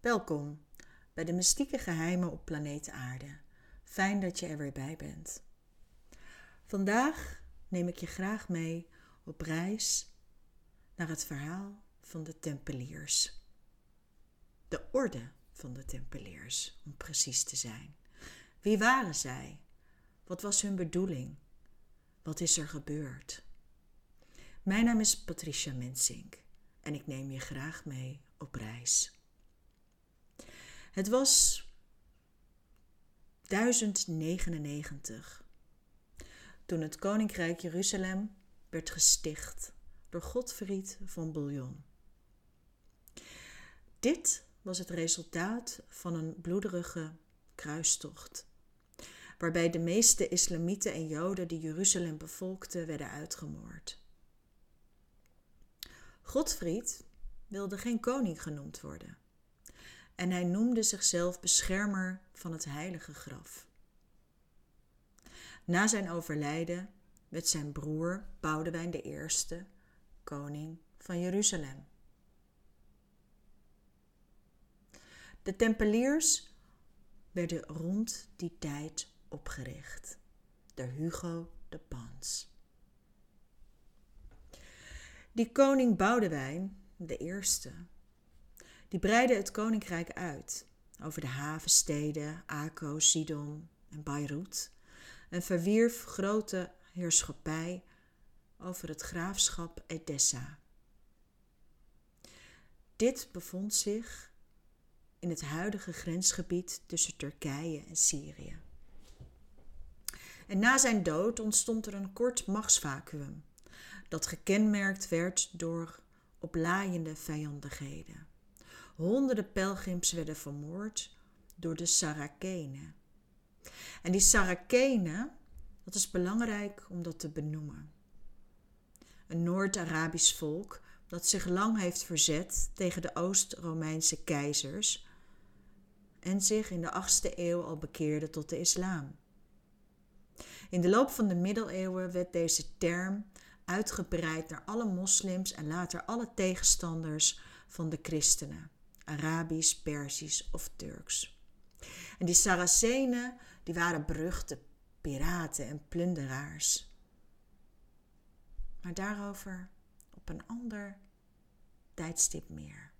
Welkom bij de mystieke geheimen op planeet Aarde. Fijn dat je er weer bij bent. Vandaag neem ik je graag mee op reis naar het verhaal van de Tempeliers. De orde van de Tempeliers, om precies te zijn. Wie waren zij? Wat was hun bedoeling? Wat is er gebeurd? Mijn naam is Patricia Mensink en ik neem je graag mee op reis. Het was 1099 toen het koninkrijk Jeruzalem werd gesticht door Godfried van Bouillon. Dit was het resultaat van een bloederige kruistocht, waarbij de meeste islamieten en joden die Jeruzalem bevolkten werden uitgemoord. Godfried wilde geen koning genoemd worden en hij noemde zichzelf beschermer van het heilige graf. Na zijn overlijden werd zijn broer Boudewijn I koning van Jeruzalem. De Tempeliers werden rond die tijd opgericht door Hugo de Pans. Die koning Boudewijn de eerste die breidde het koninkrijk uit over de havensteden Akko, Sidon en Beirut en verwierf grote heerschappij over het graafschap Edessa. Dit bevond zich in het huidige grensgebied tussen Turkije en Syrië. En na zijn dood ontstond er een kort machtsvacuum, dat gekenmerkt werd door oplaaiende vijandigheden. Honderden pelgrims werden vermoord door de Sarakenen. En die Sarakenen, dat is belangrijk om dat te benoemen. Een Noord-Arabisch volk dat zich lang heeft verzet tegen de Oost-Romeinse keizers en zich in de 8e eeuw al bekeerde tot de islam. In de loop van de middeleeuwen werd deze term uitgebreid naar alle moslims en later alle tegenstanders van de christenen. Arabisch, Persisch of Turks. En die Saracenen, die waren beruchte piraten en plunderaars. Maar daarover op een ander tijdstip meer.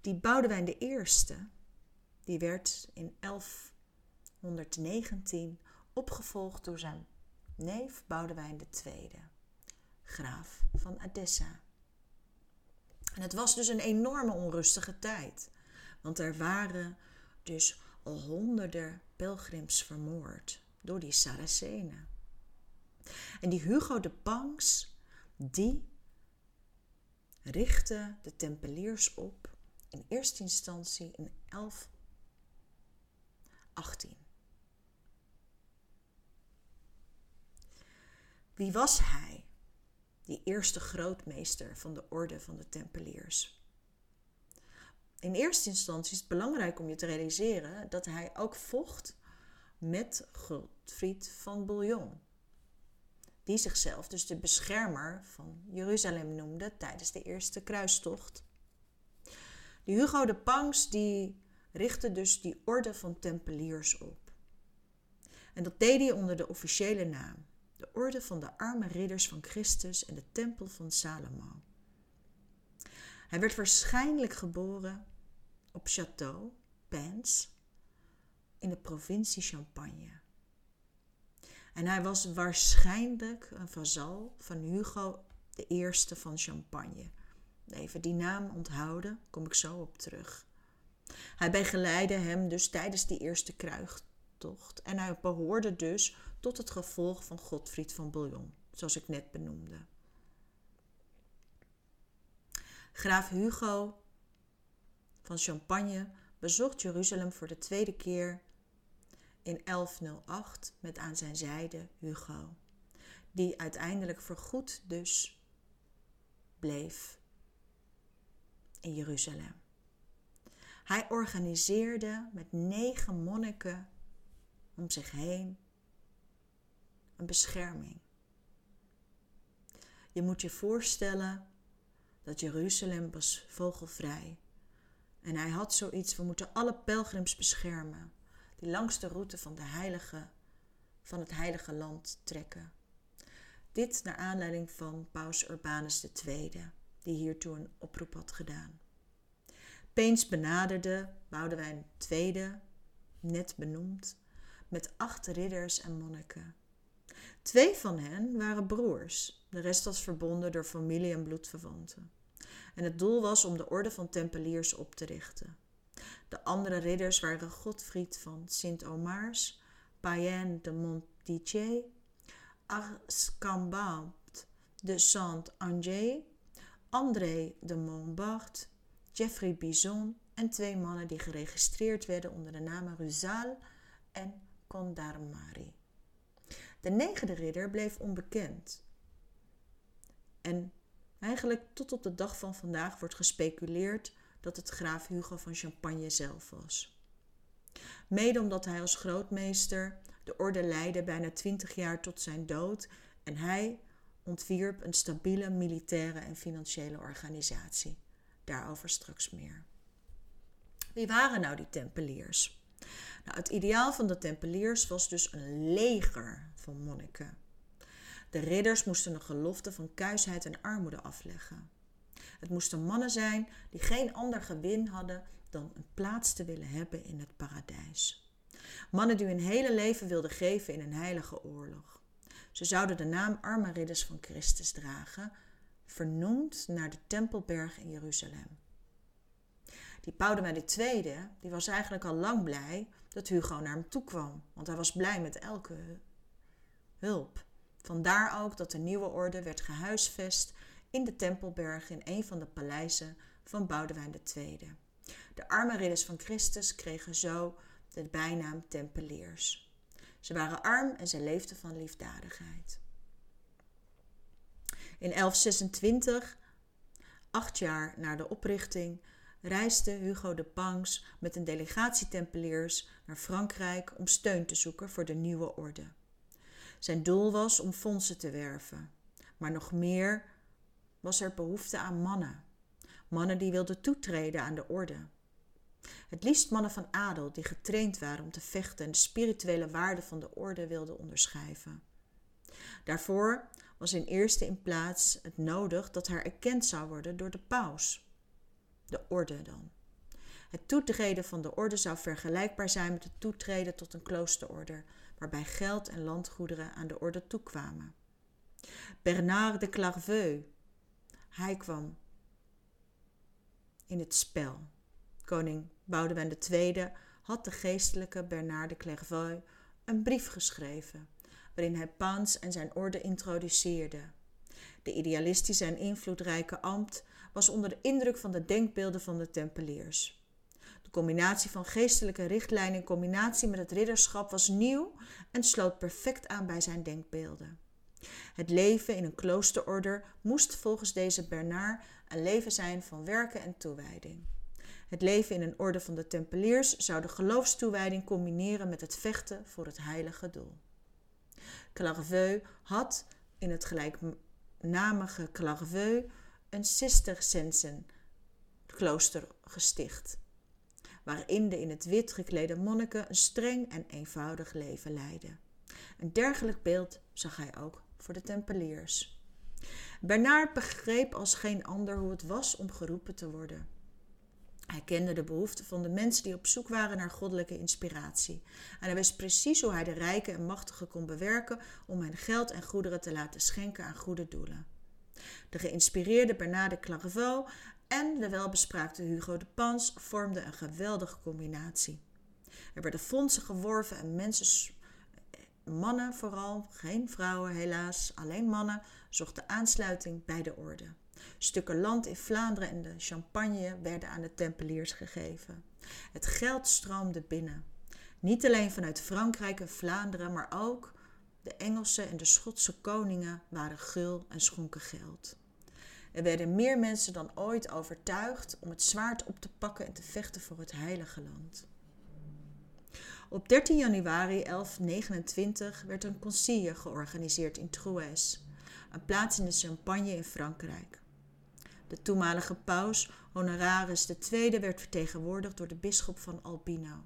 Die Boudewijn de Eerste, die werd in 1119 opgevolgd door zijn neef Boudewijn de Tweede, graaf van Edessa. En het was dus een enorme onrustige tijd. Want er waren dus honderden pelgrims vermoord door die Saracenen. En die Hugo de Pangs, die richtte de Tempeliers op in eerste instantie in 1118. Wie was hij? Die eerste grootmeester van de orde van de Tempeliers. In eerste instantie is het belangrijk om je te realiseren dat hij ook vocht met Godfried van Bouillon, die zichzelf dus de beschermer van Jeruzalem noemde tijdens de eerste kruistocht. De Hugo de Pangs die richtte dus die orde van Tempeliers op. En dat deed hij onder de officiële naam de orde van de arme ridders van Christus en de tempel van Salomo. Hij werd waarschijnlijk geboren op Château, Pens, in de provincie Champagne. En hij was waarschijnlijk een vazal van Hugo I van Champagne. Even die naam onthouden, kom ik zo op terug. Hij begeleidde hem dus tijdens die eerste en hij behoorde dus tot het gevolg van Godfried van Bouillon, zoals ik net benoemde. Graaf Hugo van Champagne bezocht Jeruzalem voor de tweede keer in 1108 met aan zijn zijde Hugo, die uiteindelijk voorgoed dus bleef in Jeruzalem. Hij organiseerde met negen monniken om zich heen een bescherming. Je moet je voorstellen dat Jeruzalem was vogelvrij. En hij had zoiets, we moeten alle pelgrims beschermen die langs de route van, de heilige, van het heilige land trekken. Dit naar aanleiding van paus Urbanus II, die hiertoe een oproep had gedaan. Peens benaderde Boudewijn II, net benoemd, met acht ridders en monniken. Twee van hen waren broers, de rest was verbonden door familie en bloedverwanten. En het doel was om de orde van tempeliers op te richten. De andere ridders waren Godfried van Sint-Omars, Payen de Montdidier, Ascambalt de Saint-Angers, André de Montbard, Geoffrey Bison en twee mannen die geregistreerd werden onder de namen Ruzal en De negende ridder bleef onbekend. En eigenlijk tot op de dag van vandaag wordt gespeculeerd dat het graaf Hugo van Champagne zelf was. Mede omdat hij als grootmeester de orde leidde bijna twintig jaar tot zijn dood en hij ontwierp een stabiele militaire en financiële organisatie. Daarover straks meer. Wie waren nou die tempeliers? Nou, het ideaal van de tempeliers was dus een leger van monniken. De ridders moesten een gelofte van kuisheid en armoede afleggen. Het moesten mannen zijn die geen ander gewin hadden dan een plaats te willen hebben in het paradijs. Mannen die hun hele leven wilden geven in een heilige oorlog. Ze zouden de naam arme ridders van Christus dragen, vernoemd naar de Tempelberg in Jeruzalem. Die Boudewijn II die was eigenlijk al lang blij dat Hugo naar hem toe kwam, want hij was blij met elke hulp. Vandaar ook dat de nieuwe orde werd gehuisvest in de Tempelberg in een van de paleizen van Boudewijn II. De arme ridders van Christus kregen zo de bijnaam Tempeliers. Ze waren arm en ze leefden van liefdadigheid. In 1126, acht jaar na de oprichting, reisde Hugo de Pangs met een delegatie Tempeliers naar Frankrijk om steun te zoeken voor de nieuwe orde. Zijn doel was om fondsen te werven, maar nog meer was er behoefte aan mannen. Mannen die wilden toetreden aan de orde. Het liefst mannen van adel die getraind waren om te vechten en de spirituele waarde van de orde wilden onderschrijven. Daarvoor was in eerste in plaats het nodig dat haar erkend zou worden door de paus. De orde dan. Het toetreden van de orde zou vergelijkbaar zijn met het toetreden tot een kloosterorde, waarbij geld en landgoederen aan de orde toekwamen. Bernard de Clairvaux, hij kwam in het spel. Koning Boudewijn II had de geestelijke Bernard de Clairvaux een brief geschreven, waarin hij Paans en zijn orde introduceerde. De idealistische en invloedrijke ambt was onder de indruk van de denkbeelden van de Tempeliers. De combinatie van geestelijke richtlijnen in combinatie met het ridderschap was nieuw en sloot perfect aan bij zijn denkbeelden. Het leven in een kloosterorder moest volgens deze Bernard een leven zijn van werken en toewijding. Het leven in een orde van de Tempeliers zou de geloofstoewijding combineren met het vechten voor het heilige doel. Clairvaux had in het gelijknamige Clairvaux een Cistercensen klooster gesticht, waarin de in het wit geklede monniken een streng en eenvoudig leven leidden. Een dergelijk beeld zag hij ook voor de Tempeliers. Bernard begreep als geen ander hoe het was om geroepen te worden. Hij kende de behoeften van de mensen die op zoek waren naar goddelijke inspiratie. En hij wist precies hoe hij de rijken en machtigen kon bewerken om hen geld en goederen te laten schenken aan goede doelen. De geïnspireerde Bernard de Clairvaux en de welbespraakte Hugo de Pans vormden een geweldige combinatie. Er werden fondsen geworven en mensen Mannen vooral, geen vrouwen helaas, alleen mannen, zochten aansluiting bij de orde. Stukken land in Vlaanderen en de Champagne werden aan de Tempeliers gegeven. Het geld stroomde binnen. Niet alleen vanuit Frankrijk en Vlaanderen, maar ook de Engelse en de Schotse koningen waren gul en schonken geld. Er werden meer mensen dan ooit overtuigd om het zwaard op te pakken en te vechten voor het heilige land. Op 13 januari 1129 werd een concilie georganiseerd in Troyes, een plaats in de Champagne in Frankrijk. De toenmalige paus Honoraris II werd vertegenwoordigd door de bisschop van Albino.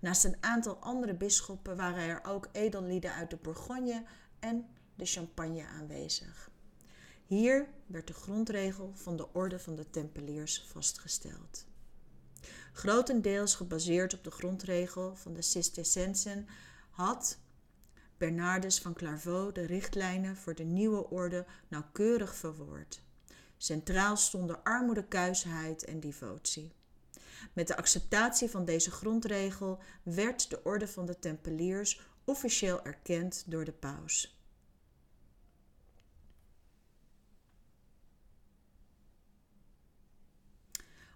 Naast een aantal andere bisschoppen waren er ook edellieden uit de Bourgogne en de Champagne aanwezig. Hier werd de grondregel van de orde van de Tempeliers vastgesteld. Grotendeels gebaseerd op de grondregel van de Cistercensen had Bernardus van Clairvaux de richtlijnen voor de nieuwe orde nauwkeurig verwoord. Centraal stonden armoede, kuisheid en devotie. Met de acceptatie van deze grondregel werd de orde van de Tempeliers officieel erkend door de paus.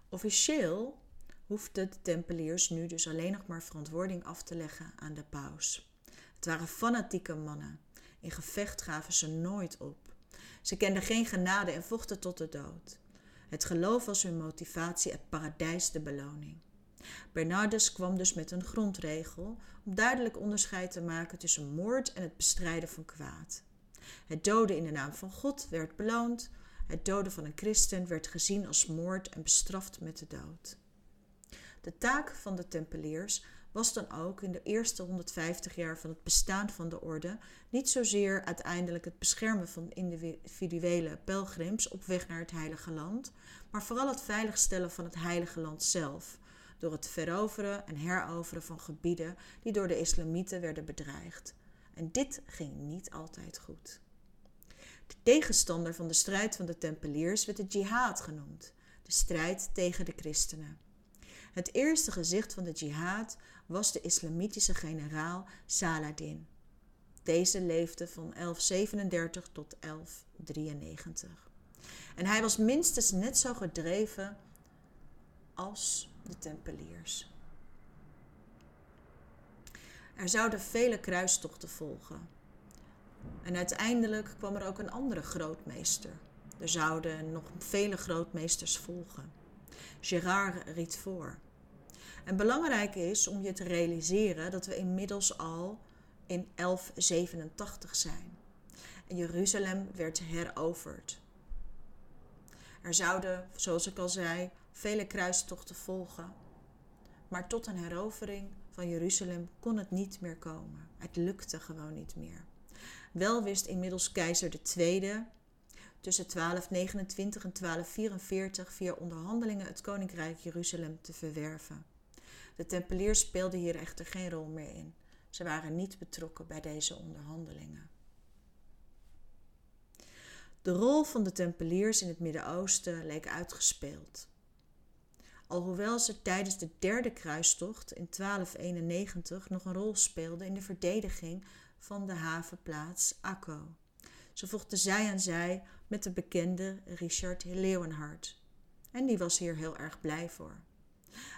Officieel hoefden de Tempeliers nu dus alleen nog maar verantwoording af te leggen aan de paus. Het waren fanatieke mannen. In gevecht gaven ze nooit op. Ze kenden geen genade en vochten tot de dood. Het geloof was hun motivatie, het paradijs de beloning. Bernardus kwam dus met een grondregel om duidelijk onderscheid te maken tussen moord en het bestrijden van kwaad. Het doden in de naam van God werd beloond, het doden van een christen werd gezien als moord en bestraft met de dood. De taak van de Tempeliers was dan ook in de eerste 150 jaar van het bestaan van de orde niet zozeer uiteindelijk het beschermen van individuele pelgrims op weg naar het Heilige Land, maar vooral het veiligstellen van het Heilige Land zelf, door het veroveren en heroveren van gebieden die door de islamieten werden bedreigd. En dit ging niet altijd goed. De tegenstander van de strijd van de Tempeliers werd de jihad genoemd, de strijd tegen de christenen. Het eerste gezicht van de jihad was de islamitische generaal Saladin. Deze leefde van 1137 tot 1193. En hij was minstens net zo gedreven als de Tempeliers. Er zouden vele kruistochten volgen. En uiteindelijk kwam er ook een andere grootmeester. Er zouden nog vele grootmeesters volgen. Gérard riet voor. En belangrijk is om je te realiseren dat we inmiddels al in 1187 zijn. En Jeruzalem werd heroverd. Er zouden, zoals ik al zei, vele kruistochten volgen. Maar tot een herovering van Jeruzalem kon het niet meer komen. Het lukte gewoon niet meer. Wel wist inmiddels keizer II tussen 1229 en 1244 via onderhandelingen het koninkrijk Jeruzalem te verwerven. De Tempeliers speelden hier echter geen rol meer in. Ze waren niet betrokken bij deze onderhandelingen. De rol van de Tempeliers in het Midden-Oosten leek uitgespeeld. Alhoewel ze tijdens de derde kruistocht in 1291 nog een rol speelden in de verdediging van de havenplaats Akko. Ze vochten zij aan zij met de bekende Richard Leeuwenhard. En die was hier heel erg blij voor.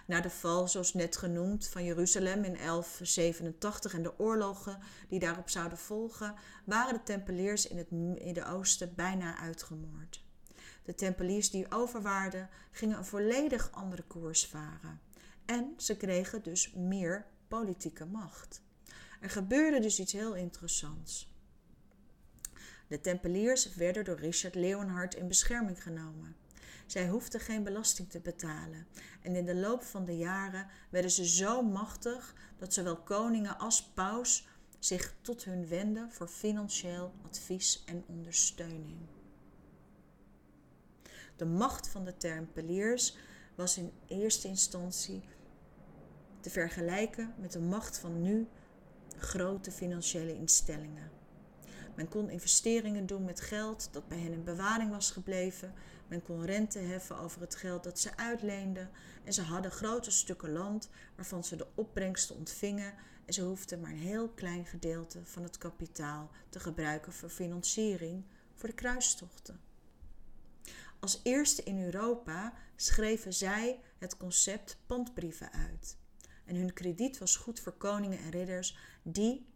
Na de val, zoals net genoemd, van Jeruzalem in 1187 en de oorlogen die daarop zouden volgen, waren de Tempeliers in het Midden-Oosten bijna uitgemoord. De Tempeliers die over waren, gingen een volledig andere koers varen. En ze kregen dus meer politieke macht. Er gebeurde dus iets heel interessants. De Tempeliers werden door Richard Leeuwenhard in bescherming genomen. Zij hoefden geen belasting te betalen. En in de loop van de jaren werden ze zo machtig dat zowel koningen als paus zich tot hun wenden voor financieel advies en ondersteuning. De macht van de Tempeliers was in eerste instantie te vergelijken met de macht van nu grote financiële instellingen. Men kon investeringen doen met geld dat bij hen in bewaring was gebleven. Men kon rente heffen over het geld dat ze uitleenden. En ze hadden grote stukken land waarvan ze de opbrengsten ontvingen. En ze hoefden maar een heel klein gedeelte van het kapitaal te gebruiken voor financiering voor de kruistochten. Als eerste in Europa schreven zij het concept pandbrieven uit. En hun krediet was goed voor koningen en ridders die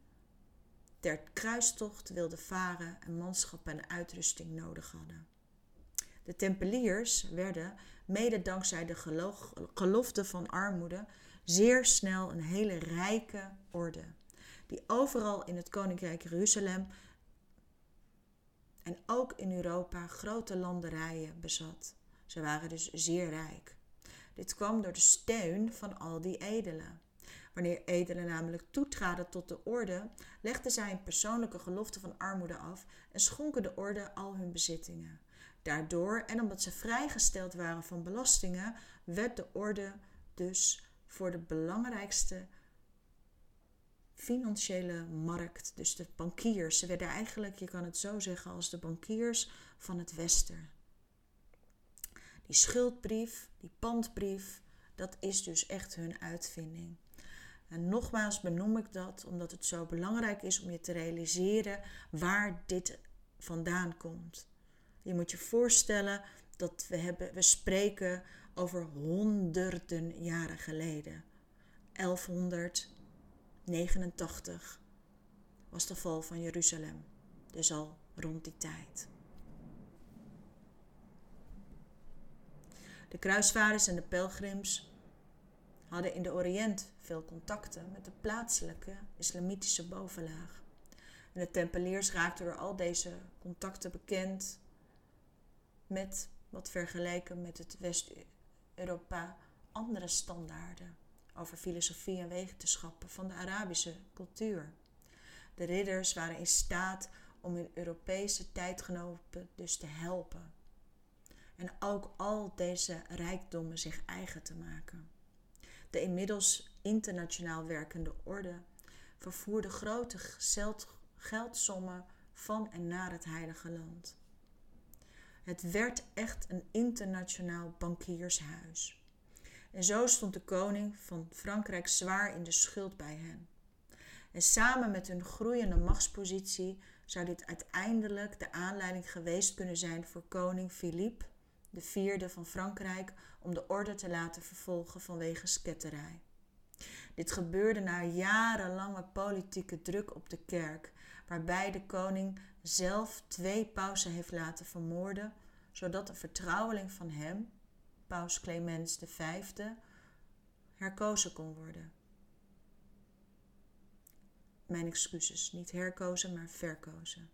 ter kruistocht wilden varen en manschap en uitrusting nodig hadden. De Tempeliers werden, mede dankzij de gelofte van armoede, zeer snel een hele rijke orde, die overal in het koninkrijk Jeruzalem en ook in Europa grote landerijen bezat. Ze waren dus zeer rijk. Dit kwam door de steun van al die edelen. Wanneer edelen namelijk toetraden tot de orde, legden zij een persoonlijke gelofte van armoede af en schonken de orde al hun bezittingen. Daardoor, en omdat ze vrijgesteld waren van belastingen, werd de orde dus voor de belangrijkste financiële markt, dus de bankiers. Ze werden eigenlijk, je kan het zo zeggen, als de bankiers van het Westen. Die schuldbrief, die pandbrief, dat is dus echt hun uitvinding. En nogmaals benoem ik dat omdat het zo belangrijk is om je te realiseren waar dit vandaan komt. Je moet je voorstellen dat we, hebben, we spreken over honderden jaren geleden. 1189 was de val van Jeruzalem, dus al rond die tijd. De kruisvaarders en de pelgrims hadden in de Oriënt veel contacten met de plaatselijke islamitische bovenlaag. En de tempeliers raakten door al deze contacten bekend met wat vergelijken met het West-Europa andere standaarden over filosofie en wetenschappen van de Arabische cultuur. De ridders waren in staat om hun Europese tijdgenoten dus te helpen. En ook al deze rijkdommen zich eigen te maken. De inmiddels internationaal werkende orde vervoerde grote geldsommen van en naar het Heilige Land. Het werd echt een internationaal bankiershuis. En zo stond de koning van Frankrijk zwaar in de schuld bij hen. En samen met hun groeiende machtspositie zou dit uiteindelijk de aanleiding geweest kunnen zijn voor koning Philippe vierde van Frankrijk om de orde te laten vervolgen vanwege sketterij. Dit gebeurde na jarenlange politieke druk op de kerk, waarbij de koning zelf twee pausen heeft laten vermoorden, zodat een vertrouweling van hem, paus Clemens V, herkozen kon worden. Mijn excuses, niet herkozen, maar verkozen.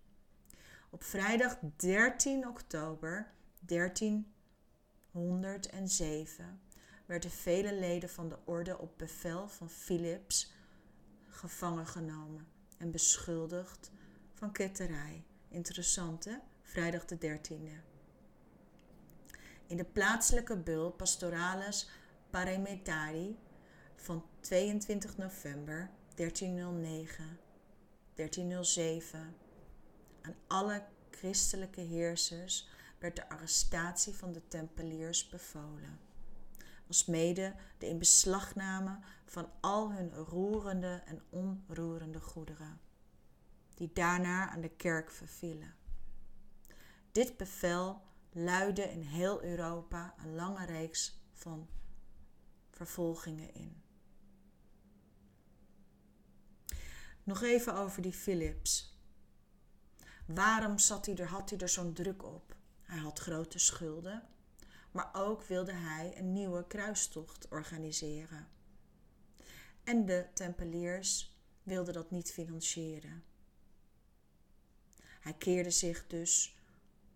Op vrijdag 13 oktober 1307 werden vele leden van de orde op bevel van Philips gevangen genomen en beschuldigd van ketterij. Interessant hè? Vrijdag de 13e. In de plaatselijke bul Pastoralis Parametari van 22 november 1309, 1307 aan alle christelijke heersers werd de arrestatie van de tempeliers bevolen. Was mede de inbeslagname van al hun roerende en onroerende goederen, die daarna aan de kerk vervielen. Dit bevel luidde in heel Europa een lange reeks van vervolgingen in. Nog even over die Philips. Waarom zat hij er, had hij er zo'n druk op? Hij had grote schulden, maar ook wilde hij een nieuwe kruistocht organiseren. En de Tempeliers wilden dat niet financieren. Hij keerde zich dus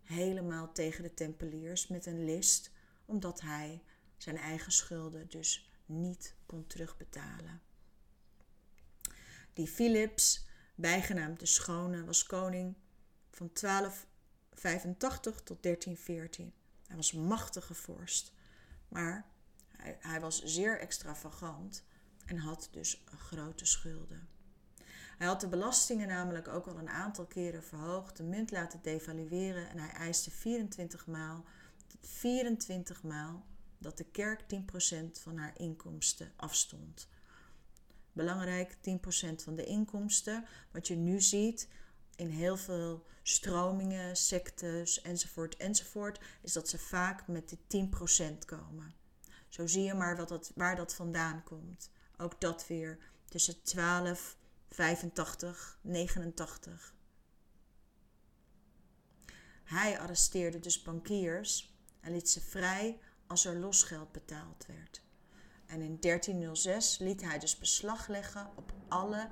helemaal tegen de Tempeliers met een list, omdat hij zijn eigen schulden dus niet kon terugbetalen. Die Philips, bijgenaamd de Schone, was koning van 1285 tot 1314. Hij was machtige vorst, maar hij, hij was zeer extravagant en had dus grote schulden. Hij had de belastingen namelijk ook al een aantal keren verhoogd, de munt laten devalueren en hij eiste 24 maal, 24 maal dat de kerk 10% van haar inkomsten afstond. Belangrijk, 10% van de inkomsten. Wat je nu ziet in heel veel stromingen, sectes enzovoort enzovoort, is dat ze vaak met de 10% komen. Zo zie je maar wat dat, waar dat vandaan komt. Ook dat weer tussen 12, 85, 89. Hij arresteerde dus bankiers en liet ze vrij als er losgeld betaald werd. En in 1306 liet hij dus beslag leggen op alle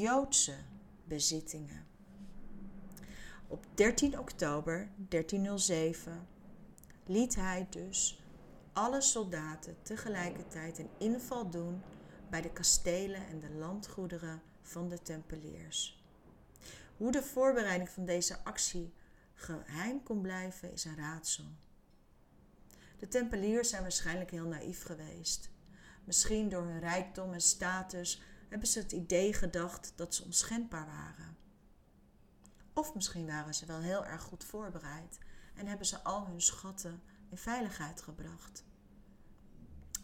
Joodse bezittingen. Op 13 oktober 1307 liet hij dus alle soldaten tegelijkertijd een inval doen bij de kastelen en de landgoederen van de Tempeliers. Hoe de voorbereiding van deze actie geheim kon blijven is een raadsel. De Tempeliers zijn waarschijnlijk heel naïef geweest. Misschien door hun rijkdom en status hebben ze het idee gedacht dat ze onschendbaar waren. Of misschien waren ze wel heel erg goed voorbereid en hebben ze al hun schatten in veiligheid gebracht.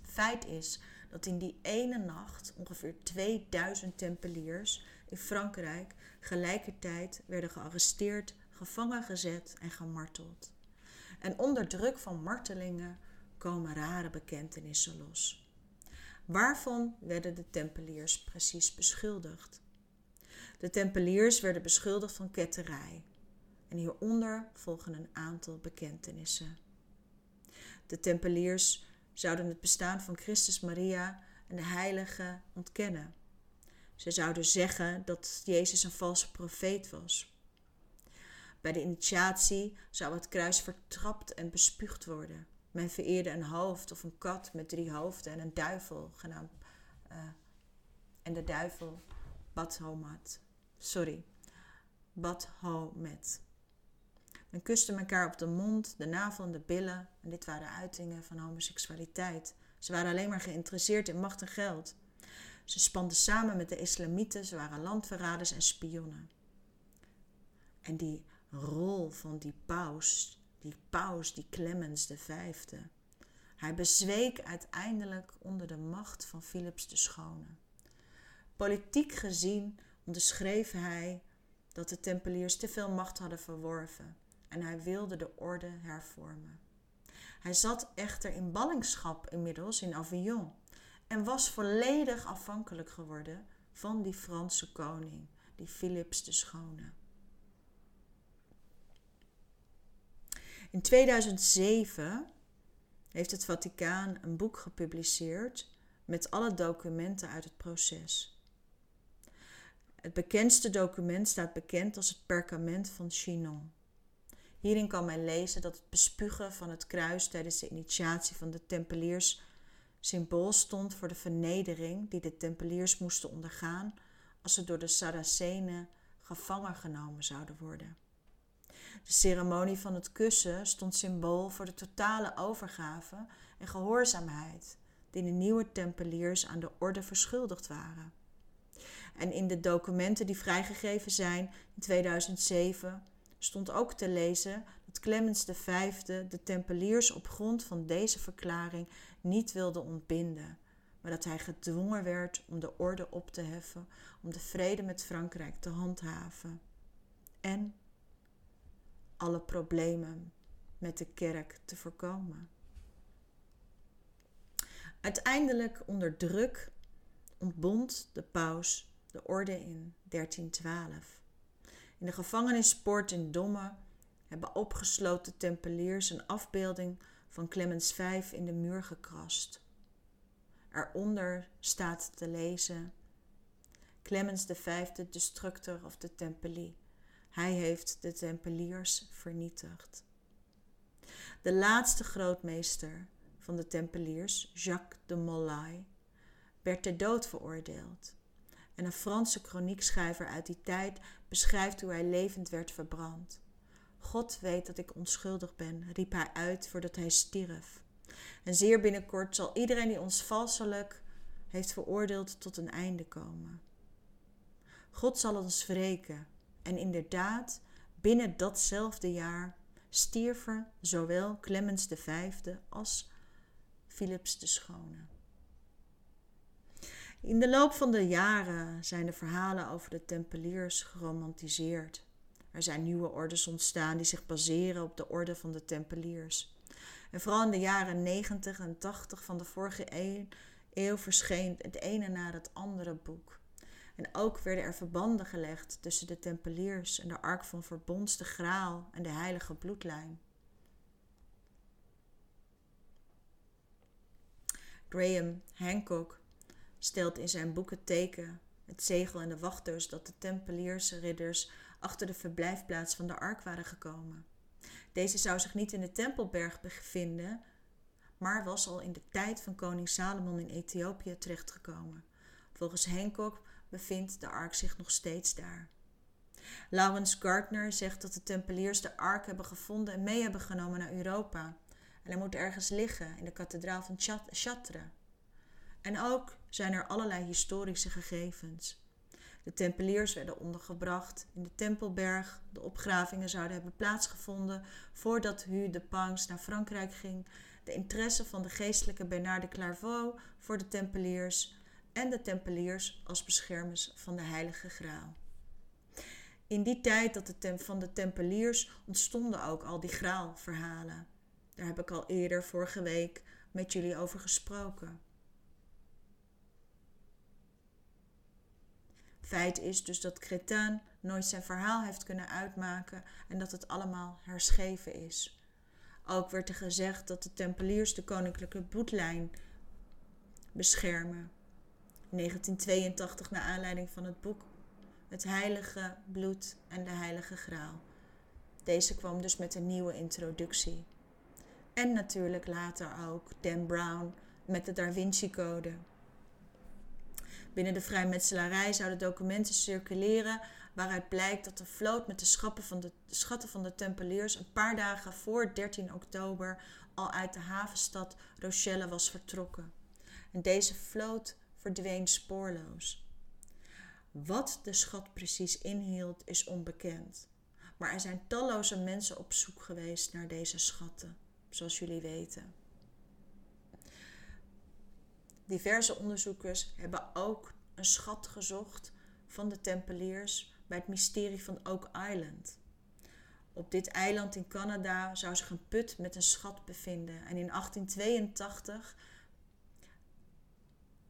Feit is dat in die ene nacht ongeveer 2000 tempeliers in Frankrijk gelijkertijd werden gearresteerd, gevangen gezet en gemarteld. En onder druk van martelingen komen rare bekentenissen los. Waarvan werden de tempeliers precies beschuldigd? De tempeliers werden beschuldigd van ketterij. En hieronder volgen een aantal bekentenissen. De tempeliers zouden het bestaan van Christus Maria en de heilige ontkennen. Ze zouden zeggen dat Jezus een valse profeet was. Bij de initiatie zou het kruis vertrapt en bespuugd worden. Men vereerde een hoofd of een kat met drie hoofden en een duivel genaamd. Uh, en de duivel Badhomat. Sorry, Badhomet. Men kuste elkaar op de mond, de navel en de billen. En dit waren uitingen van homoseksualiteit. Ze waren alleen maar geïnteresseerd in macht en geld. Ze spanden samen met de islamieten, ze waren landverraders en spionnen. En die rol van die paus, die paus, die Clemens de Vijfde. Hij bezweek uiteindelijk onder de macht van Philips de Schone. Politiek gezien onderschreef hij dat de Tempeliers te veel macht hadden verworven en hij wilde de orde hervormen. Hij zat echter in ballingschap inmiddels in Avignon en was volledig afhankelijk geworden van die Franse koning, die Philips de Schone. In 2007 heeft het Vaticaan een boek gepubliceerd met alle documenten uit het proces. Het bekendste document staat bekend als het perkament van Chinon. Hierin kan men lezen dat het bespugen van het kruis tijdens de initiatie van de Tempeliers symbool stond voor de vernedering die de Tempeliers moesten ondergaan als ze door de Saracenen gevangen genomen zouden worden. De ceremonie van het kussen stond symbool voor de totale overgave en gehoorzaamheid die de nieuwe Tempeliers aan de orde verschuldigd waren. En in de documenten die vrijgegeven zijn in 2007 stond ook te lezen dat Clemens V de Tempeliers op grond van deze verklaring niet wilde ontbinden, maar dat hij gedwongen werd om de orde op te heffen, om de vrede met Frankrijk te handhaven. En alle problemen met de kerk te voorkomen. Uiteindelijk onder druk ontbond de paus de orde in 1312. In de gevangenispoort in Domme hebben opgesloten tempeliers een afbeelding van Clemens V in de muur gekrast. Eronder staat te lezen: Clemens V, destructor of the Tempelie. Hij heeft de Tempeliers vernietigd. De laatste grootmeester van de Tempeliers, Jacques de Molay, werd ter dood veroordeeld. En een Franse kroniekschrijver uit die tijd beschrijft hoe hij levend werd verbrand. God weet dat ik onschuldig ben, riep hij uit voordat hij stierf. En zeer binnenkort zal iedereen die ons valselijk heeft veroordeeld tot een einde komen. God zal ons wreken. En inderdaad, binnen datzelfde jaar stierven zowel Clemens V als Philips de Schone. In de loop van de jaren zijn de verhalen over de Tempeliers geromantiseerd. Er zijn nieuwe ordes ontstaan die zich baseren op de orde van de Tempeliers. En vooral in de jaren 90 en 80 van de vorige eeuw, verscheen het ene na het andere boek. En ook werden er verbanden gelegd tussen de Tempeliers en de Ark van Verbonds, de Graal en de Heilige Bloedlijn. Graham Hancock stelt in zijn boeken teken, het zegel en de wachters dat de Tempeliersridders achter de verblijfplaats van de ark waren gekomen. Deze zou zich niet in de Tempelberg bevinden, maar was al in de tijd van koning Salomon in Ethiopië terechtgekomen. Volgens Hancock bevindt de ark zich nog steeds daar. Lawrence Gardner zegt dat de Tempeliers de ark hebben gevonden en mee hebben genomen naar Europa. En hij moet ergens liggen in de kathedraal van Chartres. En ook zijn er allerlei historische gegevens. De Tempeliers werden ondergebracht in de Tempelberg. De opgravingen zouden hebben plaatsgevonden voordat Hu de Pangs naar Frankrijk ging. De interesse van de geestelijke Bernard de Clairvaux voor de Tempeliers en de Tempeliers als beschermers van de Heilige Graal. In die tijd dat de van de Tempeliers ontstonden ook al die graalverhalen. Daar heb ik al eerder vorige week met jullie over gesproken. Feit is dus dat Cretin nooit zijn verhaal heeft kunnen uitmaken en dat het allemaal herschreven is. Ook werd er gezegd dat de Tempeliers de koninklijke bloedlijn beschermen. In 1982, naar aanleiding van het boek Het Heilige Bloed en de Heilige Graal. Deze kwam dus met een nieuwe introductie. En natuurlijk later ook Dan Brown met de Da Vinci Code. Binnen de vrijmetselarij zouden documenten circuleren waaruit blijkt dat de vloot met de schatten van de, schatten van de Tempeliers een paar dagen voor 13 oktober al uit de havenstad Rochelle was vertrokken. En deze vloot verdween spoorloos. Wat de schat precies inhield is onbekend. Maar er zijn talloze mensen op zoek geweest naar deze schatten, zoals jullie weten. Diverse onderzoekers hebben ook een schat gezocht van de Tempeliers bij het mysterie van Oak Island. Op dit eiland in Canada zou zich een put met een schat bevinden en in 1882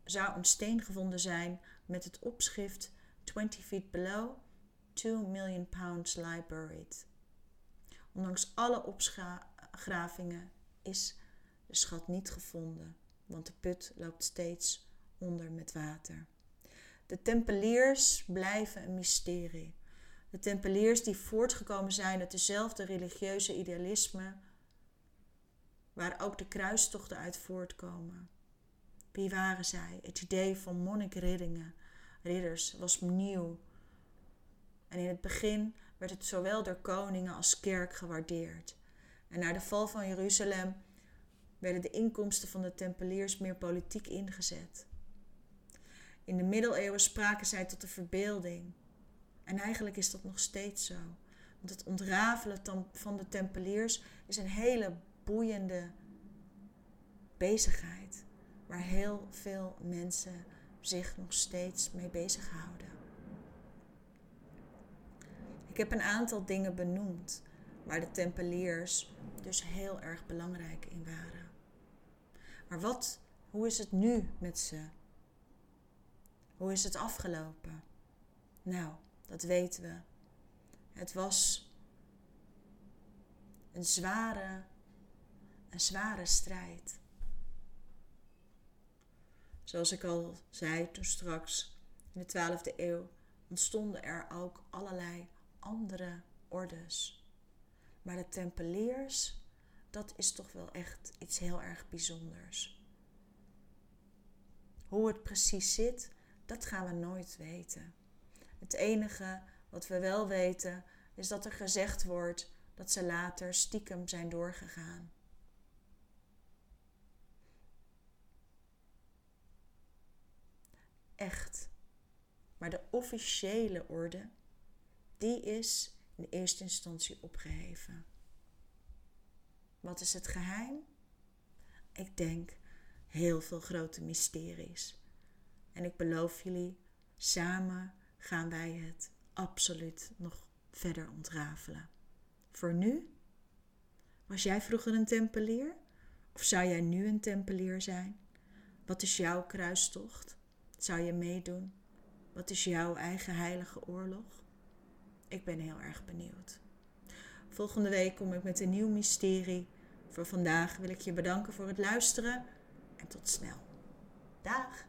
zou een steen gevonden zijn met het opschrift 20 feet below, 2 million pounds lie buried. Ondanks alle opgravingen is de schat niet gevonden want de put loopt steeds onder met water. De tempeliers blijven een mysterie. De tempeliers die voortgekomen zijn uit dezelfde religieuze idealisme, waar ook de kruistochten uit voortkomen. Wie waren zij? Het idee van monnikriddingen, ridders, was nieuw. En in het begin werd het zowel door koningen als kerk gewaardeerd. En na de val van Jeruzalem werden de inkomsten van de Tempeliers meer politiek ingezet. In de middeleeuwen spraken zij tot de verbeelding. En eigenlijk is dat nog steeds zo. Want het ontrafelen van de Tempeliers is een hele boeiende bezigheid. Waar heel veel mensen zich nog steeds mee bezighouden. Ik heb een aantal dingen benoemd waar de Tempeliers dus heel erg belangrijk in waren. Maar wat, hoe is het nu met ze? Hoe is het afgelopen? Nou, dat weten we. Het was een zware, een zware strijd. Zoals ik al zei toen straks, in de 12e eeuw ontstonden er ook allerlei andere ordes. Maar de Tempeliers dat is toch wel echt iets heel erg bijzonders. Hoe het precies zit, dat gaan we nooit weten. Het enige wat we wel weten is dat er gezegd wordt dat ze later stiekem zijn doorgegaan. Echt. Maar de officiële orde, die is in eerste instantie opgeheven. Wat is het geheim? Ik denk heel veel grote mysteries. En ik beloof jullie, samen gaan wij het absoluut nog verder ontrafelen. Voor nu? Was jij vroeger een tempelier? Of zou jij nu een tempelier zijn? Wat is jouw kruistocht? Zou je meedoen? Wat is jouw eigen heilige oorlog? Ik ben heel erg benieuwd. Volgende week kom ik met een nieuw mysterie. Voor vandaag wil ik je bedanken voor het luisteren en tot snel. Dag!